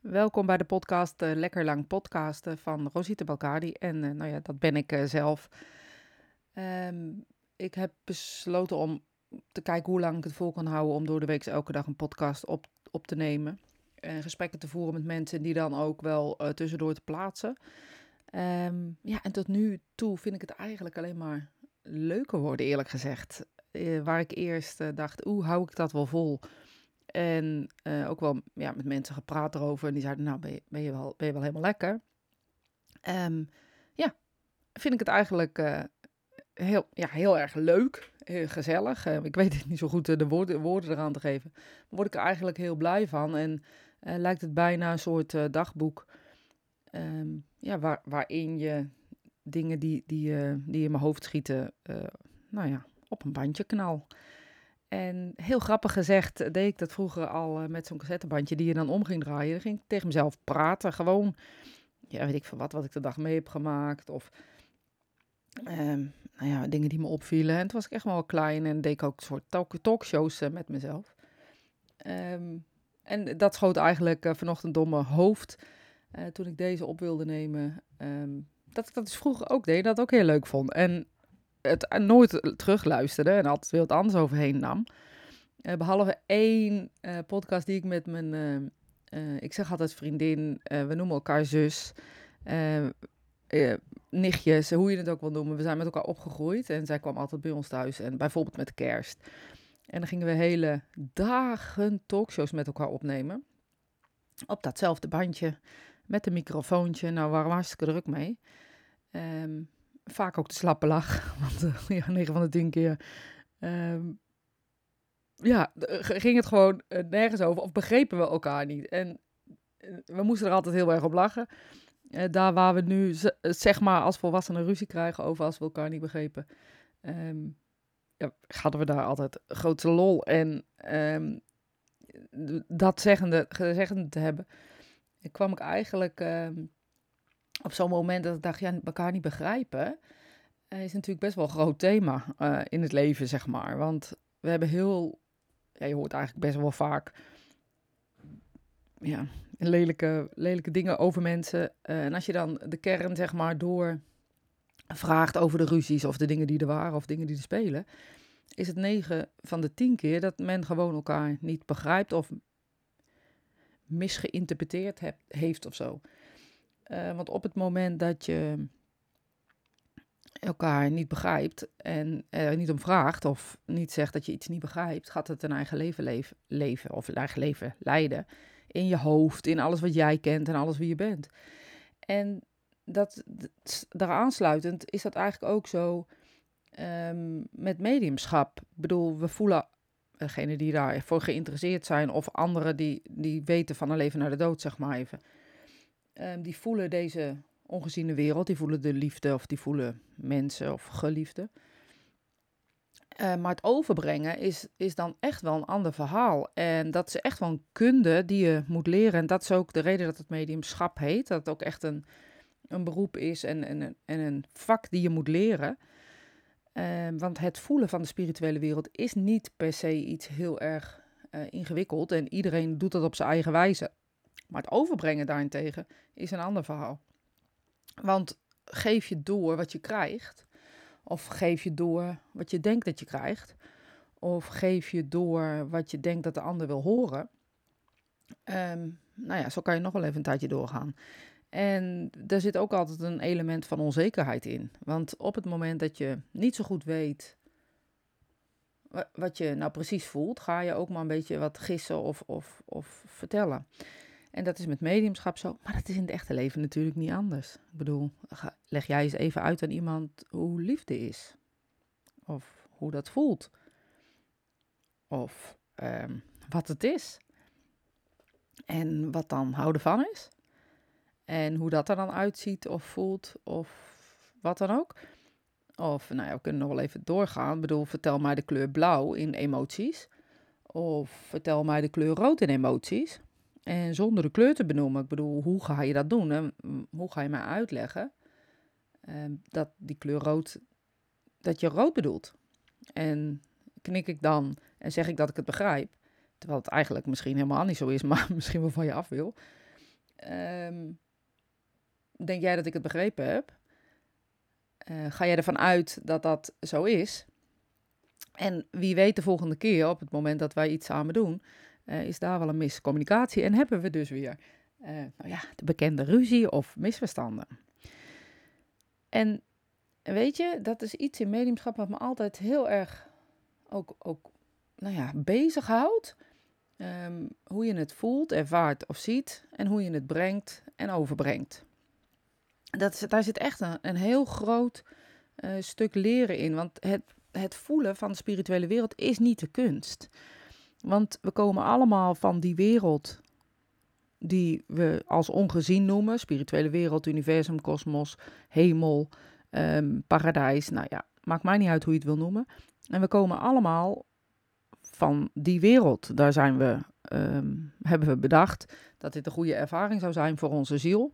Welkom bij de podcast uh, Lekker Lang Podcasten van Rosita Balkadi. En uh, nou ja, dat ben ik uh, zelf. Um, ik heb besloten om te kijken hoe lang ik het vol kan houden om door de week elke dag een podcast op, op te nemen. En gesprekken te voeren met mensen die dan ook wel tussendoor te plaatsen. Um, ja, en tot nu toe vind ik het eigenlijk alleen maar leuker worden, eerlijk gezegd. waar ik eerst dacht, hoe hou ik dat wel vol? En uh, ook wel ja, met mensen gepraat erover. En die zeiden, nou, ben je, ben je, wel, ben je wel helemaal lekker? Um, ja, vind ik het eigenlijk uh, heel, ja, heel erg leuk, heel gezellig. Uh, ik weet het niet zo goed de woorden, woorden eraan te geven. Word ik er eigenlijk heel blij van. En lijkt het bijna een soort dagboek. Um, ja, waar, waarin je dingen die, die, die in mijn hoofd schieten, nou ja, op een bandje knal. En heel grappig gezegd deed ik dat vroeger al uh, met zo'n cassettebandje die je dan om ging draaien. Dan ging ik tegen mezelf praten. Gewoon, ja, weet ik van wat, wat ik de dag mee heb gemaakt. Of um, nou ja, dingen die me opvielen. En toen was ik echt wel klein en deed ik ook soort talk talkshows uh, met mezelf. Um, en dat schoot eigenlijk vanochtend door mijn hoofd toen ik deze op wilde nemen. Um, dat ik dat dus vroeger ook deed, dat ook heel leuk vond. En het nooit terugluisterde en altijd veel het anders overheen nam. Uh, behalve één uh, podcast die ik met mijn, uh, ik zeg altijd vriendin, we noemen elkaar zus, nichtjes, hoe je het ook wil noemen. We zijn met elkaar opgegroeid en zij kwam altijd bij ons thuis en bijvoorbeeld met kerst. En dan gingen we hele dagen talkshows met elkaar opnemen. Op datzelfde bandje, met een microfoontje. Nou, we waren hartstikke druk mee. Um, vaak ook de slappe lach. Want uh, ja, 9 van de 10 keer. Um, ja, ging het gewoon uh, nergens over. Of begrepen we elkaar niet. En uh, we moesten er altijd heel erg op lachen. daar waar we nu, zeg maar, als volwassenen ruzie krijgen over als we elkaar niet begrepen. Um, ja, hadden we daar altijd grote lol. En um, dat zeggende, zeggende te hebben, kwam ik eigenlijk op zo'n moment dat ik dacht, ja, elkaar niet begrijpen, uh, is natuurlijk best wel een groot thema uh, in het leven, zeg maar. Want we hebben heel, ja, je hoort eigenlijk best wel vaak, ja, lelijke, lelijke dingen over mensen. Uh, en als je dan de kern, zeg maar, door vraagt over de ruzies of de dingen die er waren of dingen die er spelen, is het 9 van de 10 keer dat men gewoon elkaar niet begrijpt of misgeïnterpreteerd heeft of zo. Uh, want op het moment dat je elkaar niet begrijpt en er niet om vraagt of niet zegt dat je iets niet begrijpt, gaat het een eigen leven leven, leven of een eigen leven leiden. In je hoofd, in alles wat jij kent en alles wie je bent. En dat, daar aansluitend is dat eigenlijk ook zo um, met mediumschap. Ik bedoel, we voelen degene die daarvoor geïnteresseerd zijn of anderen die, die weten van een leven naar de dood, zeg maar even Um, die voelen deze ongeziene wereld, die voelen de liefde of die voelen mensen of geliefde. Uh, maar het overbrengen is, is dan echt wel een ander verhaal. En dat is echt wel een kunde die je moet leren. En dat is ook de reden dat het mediumschap heet. Dat het ook echt een, een beroep is en, en, en een vak die je moet leren. Uh, want het voelen van de spirituele wereld is niet per se iets heel erg uh, ingewikkeld. En iedereen doet dat op zijn eigen wijze. Maar het overbrengen daarentegen is een ander verhaal. Want geef je door wat je krijgt, of geef je door wat je denkt dat je krijgt, of geef je door wat je denkt dat de ander wil horen. Um, nou ja, zo kan je nog wel even een tijdje doorgaan. En er zit ook altijd een element van onzekerheid in. Want op het moment dat je niet zo goed weet wat je nou precies voelt, ga je ook maar een beetje wat gissen of, of, of vertellen. En dat is met mediumschap zo, maar dat is in het echte leven natuurlijk niet anders. Ik bedoel, leg jij eens even uit aan iemand hoe liefde is. Of hoe dat voelt. Of um, wat het is. En wat dan houden van is. En hoe dat er dan uitziet of voelt of wat dan ook. Of, nou ja, we kunnen nog wel even doorgaan. Ik bedoel, vertel mij de kleur blauw in emoties. Of vertel mij de kleur rood in emoties. En zonder de kleur te benoemen. Ik bedoel, hoe ga je dat doen? En hoe ga je mij uitleggen uh, dat die kleur rood, dat je rood bedoelt? En knik ik dan en zeg ik dat ik het begrijp, terwijl het eigenlijk misschien helemaal niet zo is, maar misschien wel van je af wil. ehm, denk jij dat ik het begrepen heb? Uh, ga jij ervan uit dat dat zo is? En wie weet de volgende keer, op het moment dat wij iets samen doen, uh, is daar wel een miscommunicatie en hebben we dus weer uh, nou ja, de bekende ruzie of misverstanden. En weet je, dat is iets in mediumschap wat me altijd heel erg ook, ook nou ja, bezighoudt. Um, hoe je het voelt, ervaart of ziet en hoe je het brengt en overbrengt. Dat daar zit echt een, een heel groot uh, stuk leren in, want het, het voelen van de spirituele wereld is niet de kunst. Want we komen allemaal van die wereld die we als ongezien noemen: spirituele wereld, universum, kosmos, hemel, um, paradijs. Nou ja, maakt mij niet uit hoe je het wil noemen. En we komen allemaal van die wereld. Daar zijn we, um, hebben we bedacht dat dit een goede ervaring zou zijn voor onze ziel,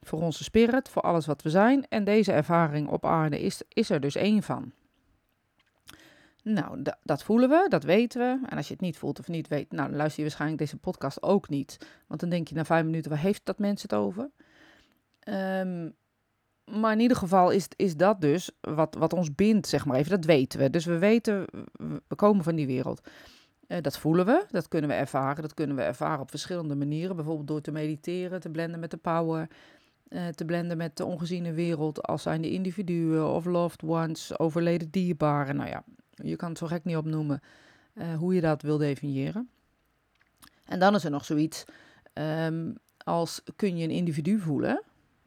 voor onze spirit, voor alles wat we zijn. En deze ervaring op aarde is, is er dus één van. Nou, dat voelen we, dat weten we. En als je het niet voelt of niet weet, nou, dan luister je waarschijnlijk deze podcast ook niet. Want dan denk je na vijf minuten, waar heeft dat mensen het over? Um, maar in ieder geval is, is dat dus wat, wat ons bindt, zeg maar even. Dat weten we. Dus we weten, we komen van die wereld. Uh, dat voelen we, dat kunnen we ervaren. Dat kunnen we ervaren op verschillende manieren. Bijvoorbeeld door te mediteren, te blenden met de power. Uh, te blenden met de ongeziene wereld als zijn de individuen of loved ones, overleden dierbaren. Nou ja, je kan het zo gek niet opnoemen uh, hoe je dat wil definiëren. En dan is er nog zoiets um, als kun je een individu voelen.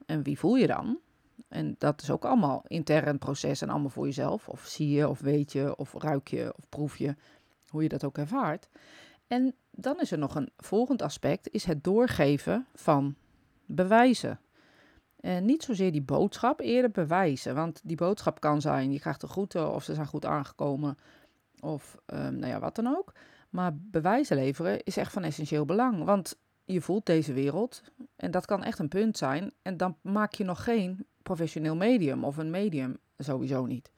En wie voel je dan? En dat is ook allemaal intern proces en allemaal voor jezelf. Of zie je, of weet je, of ruik je, of proef je, hoe je dat ook ervaart. En dan is er nog een volgend aspect, is het doorgeven van bewijzen. En niet zozeer die boodschap, eerder bewijzen. Want die boodschap kan zijn, je krijgt de groeten of ze zijn goed aangekomen. Of um, nou ja, wat dan ook. Maar bewijzen leveren is echt van essentieel belang. Want je voelt deze wereld en dat kan echt een punt zijn. En dan maak je nog geen professioneel medium of een medium sowieso niet.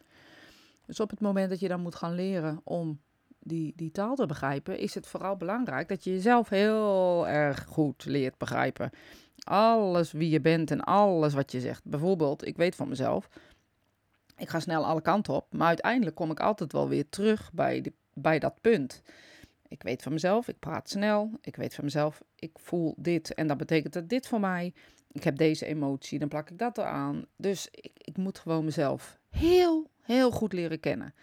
Dus op het moment dat je dan moet gaan leren om die, die taal te begrijpen, is het vooral belangrijk dat je jezelf heel erg goed leert begrijpen. Alles wie je bent en alles wat je zegt. Bijvoorbeeld, ik weet van mezelf, ik ga snel alle kanten op, maar uiteindelijk kom ik altijd wel weer terug bij, bij dat punt. Ik weet van mezelf, ik praat snel. Ik weet van mezelf, ik voel dit en dat betekent dat dit voor mij ik heb deze emotie, dan plak ik dat eraan. Dus ik, ik moet gewoon mezelf heel, heel goed leren kennen.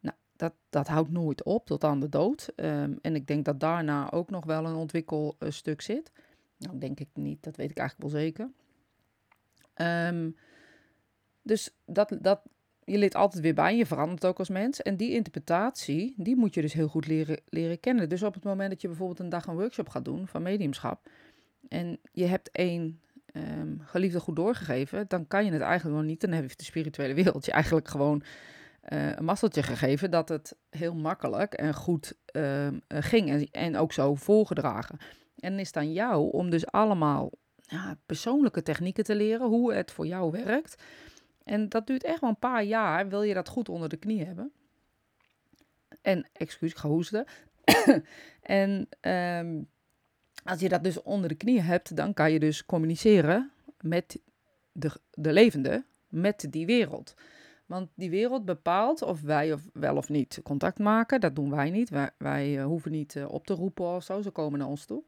Nou, dat, dat houdt nooit op tot aan de dood. Ehm, en ik denk dat daarna ook nog wel een ontwikkelstuk zit. Nou, denk ik niet, dat weet ik eigenlijk wel zeker. Um, dus dat, dat, je leert altijd weer bij, je verandert ook als mens. En die interpretatie, die moet je dus heel goed leren, leren kennen. Dus op het moment dat je bijvoorbeeld een dag een workshop gaat doen van mediumschap en je hebt één um, geliefde goed doorgegeven, dan kan je het eigenlijk nog niet. Dan heeft de spirituele wereld je eigenlijk gewoon uh, een masseltje gegeven dat het heel makkelijk en goed uh, ging en, en ook zo voorgedragen. En is het aan jou om dus allemaal ja, persoonlijke technieken te leren, hoe het voor jou werkt. En dat duurt echt wel een paar jaar, wil je dat goed onder de knie hebben. En, excuus, ik ga hoesten. en um, als je dat dus onder de knie hebt, dan kan je dus communiceren met de, de levende, met die wereld. Want die wereld bepaalt of wij of wel of niet contact maken. Dat doen wij niet. Wij, wij uh, hoeven niet uh, op te roepen of zo. Ze komen naar ons toe.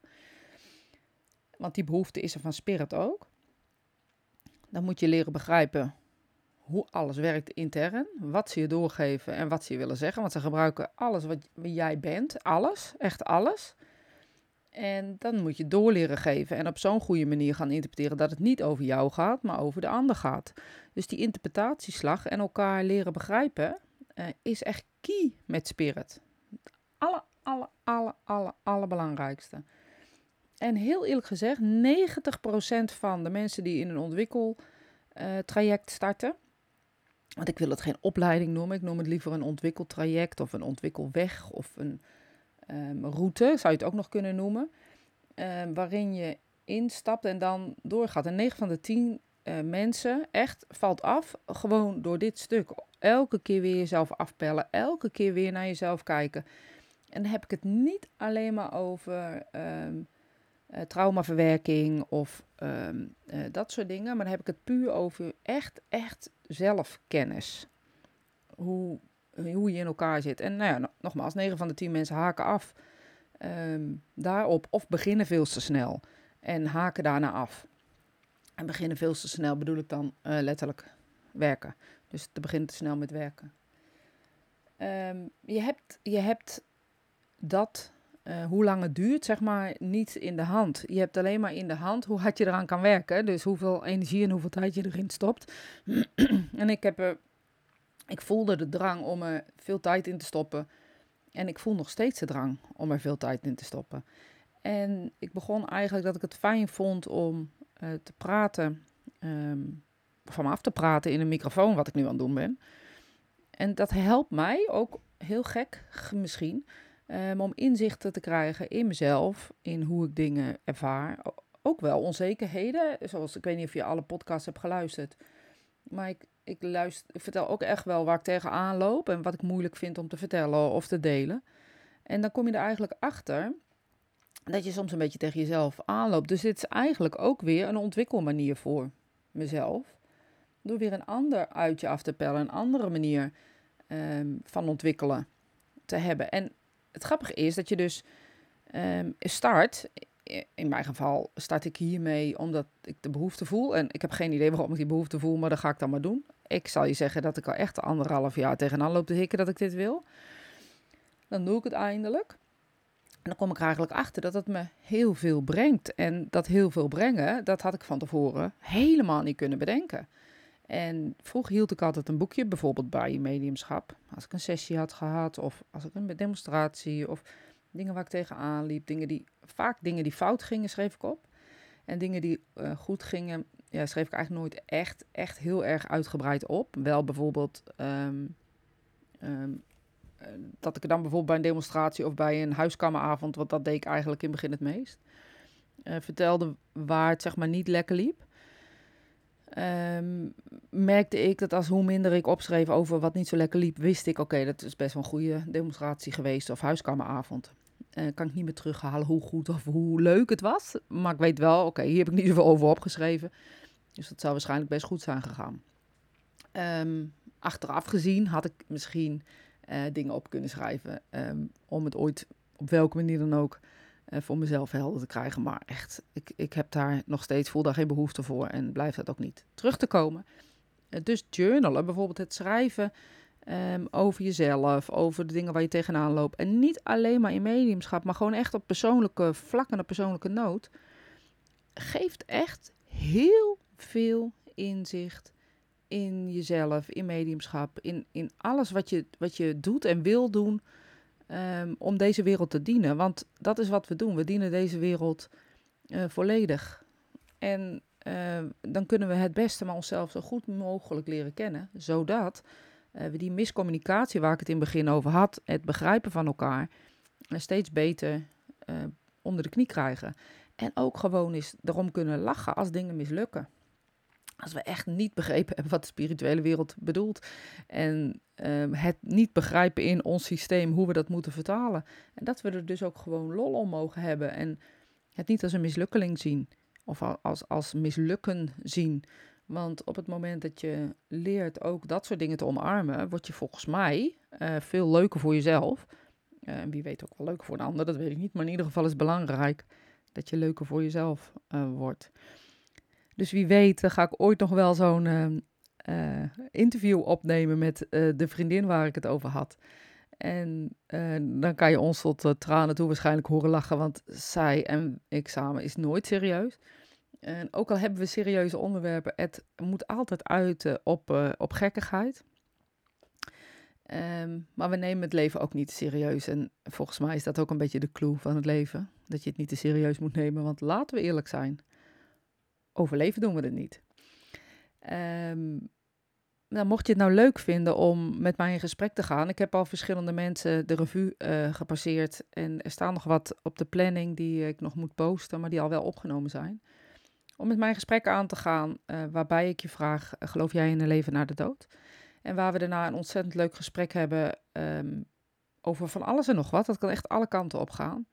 Want die behoefte is er van spirit ook. Dan moet je leren begrijpen hoe alles werkt intern. Wat ze je doorgeven en wat ze je willen zeggen. Want ze gebruiken alles wat jij bent. Alles. Echt alles. En dan moet je door leren geven en op zo'n goede manier gaan interpreteren dat het niet over jou gaat, maar over de ander gaat. Dus die interpretatieslag en elkaar leren begrijpen uh, is echt key met spirit. Alle, alle, alle, alle, allerbelangrijkste. En heel eerlijk gezegd, 90% van de mensen die in een ontwikkeltraject uh, starten, want ik wil het geen opleiding noemen, ik noem het liever een ontwikkeltraject of een ontwikkelweg of een um, route, zou je het ook nog kunnen noemen, um, waarin je instapt en dan doorgaat. En 9 van de 10 uh, eh, mensen echt valt af gewoon door dit stuk. Elke keer weer jezelf afpellen, elke keer weer naar jezelf kijken. En dan heb ik het niet alleen maar over um, uh, traumaverwerking of ehm, dat soort dingen. Maar dan heb ik het puur over echt, echt zelfkennis. Hoe, hoe je in elkaar zit. En nou ja, nogmaals, 9 van de 10 mensen haken af ehm, daarop of beginnen veel te snel en haken daarna af. En beginnen veel te snel bedoel ik dan letterlijk werken. Dus te beginnen te snel met werken. Ehm, je, hebt, je hebt dat, uh, hoe lang het duurt, zeg maar, niet in de hand. Je hebt alleen maar in de hand hoe hard je eraan kan werken. Dus hoeveel energie en hoeveel tijd je erin stopt. en ik, heb, uh, ik voelde de drang om er veel tijd in te stoppen. En ik voel nog steeds de drang om er veel tijd in te stoppen. En ik begon eigenlijk dat ik het fijn vond om uh, te praten, um, van me af te praten in een microfoon, wat ik nu aan het doen ben. En dat helpt mij ook heel gek misschien um, om inzichten te krijgen in mezelf, in hoe ik dingen ervaar. Ook wel onzekerheden, zoals ik weet niet of je alle podcasts hebt geluisterd. Maar ik, ik, luister, ik vertel ook echt wel waar ik tegenaan loop en wat ik moeilijk vind om te vertellen of te delen. En dan kom je er eigenlijk achter dat je soms een beetje tegen jezelf aanloopt. Dus dit is eigenlijk ook weer een ontwikkelmanier voor mezelf. Door weer een ander uitje af te pellen, een andere manier Ehm, van ontwikkelen te hebben. En het grappige is dat je dus um, start. In mijn geval start ik hiermee omdat ik de behoefte voel. En ik heb geen idee waarom ik die behoefte voel, maar dat ga ik dan maar doen. Ik zal je zeggen dat ik al echt anderhalf jaar tegenaan loop te hikken dat ik dit wil. Dan doe ik het eindelijk. En dan kom ik eigenlijk achter dat het me heel veel brengt. En dat heel veel brengen, dat had ik van tevoren helemaal niet kunnen bedenken. En vroeger hield ik altijd een boekje, bijvoorbeeld bij mediumschap. Als ik een sessie had gehad of als ik een demonstratie of dingen waar ik tegenaan liep. Dingen die, vaak dingen die fout gingen, schreef ik op. En dingen die uh, goed gingen, ja, schreef ik eigenlijk nooit echt, echt heel erg uitgebreid op. Wel bijvoorbeeld um, um, dat ik dan bijvoorbeeld bij een demonstratie of bij een huiskameravond, want dat deed ik eigenlijk in het begin het meest, uh, vertelde waar het zeg maar niet lekker liep. Um, merkte ik dat als hoe minder ik opschreef over wat niet zo lekker liep, wist ik, oké, dat is best wel een goede demonstratie geweest of huiskameravond. Uh, kan ik niet meer terughalen hoe goed of hoe leuk het was. Maar ik weet wel, oké, hier heb ik niet zoveel over opgeschreven. Dus dat zou waarschijnlijk best goed zijn gegaan. Um, achteraf gezien had ik misschien uh, dingen op kunnen schrijven. Um, om het ooit, op welke manier dan ook, voor mezelf helder te krijgen. Maar echt, ik, ik heb daar nog steeds, voel daar geen behoefte voor en blijf dat ook niet terug te komen. Uh, dus journalen, bijvoorbeeld het schrijven um, over jezelf, over de dingen waar je tegenaan loopt. En niet alleen maar in mediumschap, maar gewoon echt op persoonlijke vlak en op persoonlijke nood. Geeft echt heel veel inzicht in jezelf, in mediumschap, in, in alles wat je, wat je doet en wil doen um, om deze wereld te dienen. Want dat is wat we doen. We dienen deze wereld uh, volledig. En uh, dan kunnen we het beste maar onszelf zo goed mogelijk leren kennen, zodat uh, we die miscommunicatie waar ik het in het begin over had, het begrijpen van elkaar, steeds beter onder de knie krijgen. En ook gewoon eens erom kunnen lachen als dingen mislukken. Als we echt niet begrepen hebben wat de spirituele wereld bedoelt. En um, het niet begrijpen in ons systeem hoe we dat moeten vertalen. En dat we er dus ook gewoon lol om mogen hebben. En het niet als een mislukkeling zien. Of als, als mislukken zien. Want op het moment dat je leert ook dat soort dingen te omarmen, word je volgens mij uh, veel leuker voor jezelf. En wie weet ook wel leuker voor een ander, dat weet ik niet. Maar in ieder geval is het belangrijk dat je leuker voor jezelf uh, wordt. Dus wie weet ga ik ooit nog wel zo'n uh, interview opnemen met de vriendin waar ik het over had. En dan kan je ons tot tranen toe waarschijnlijk horen lachen, want zij en ik samen is nooit serieus. En ook al hebben we serieuze onderwerpen, het moet altijd uit op, op gekkigheid. Um, maar we nemen het leven ook niet serieus. En volgens mij is dat ook een beetje de clue van het leven. Dat je het niet te serieus moet nemen, want laten we eerlijk zijn overleven doen we het niet. Um, mocht je het nou leuk vinden om met mij in gesprek te gaan. Ik heb al verschillende mensen de revue uh, gepasseerd. En er staan nog wat op de planning die ik nog moet posten, maar die al wel opgenomen zijn. Om met mij in gesprek aan te gaan, uh, waarbij ik je vraag: geloof jij in een leven na de dood? En waar we daarna een ontzettend leuk gesprek hebben um, over van alles en nog wat. Dat kan echt alle kanten op gaan.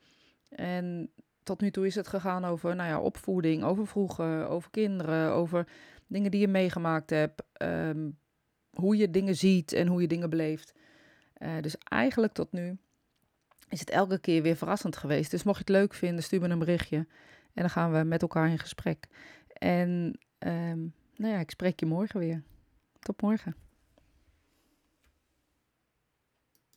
En tot nu toe is het gegaan over nou ja, opvoeding, over vroeger, over kinderen, over dingen die je meegemaakt hebt, ehm, hoe je dingen ziet en hoe je dingen beleeft. Uh, dus eigenlijk tot nu is het elke keer weer verrassend geweest. Dus mocht je het leuk vinden, stuur me een berichtje. En dan gaan we met elkaar in gesprek. En um, nou ja, ik spreek je morgen weer. Tot morgen.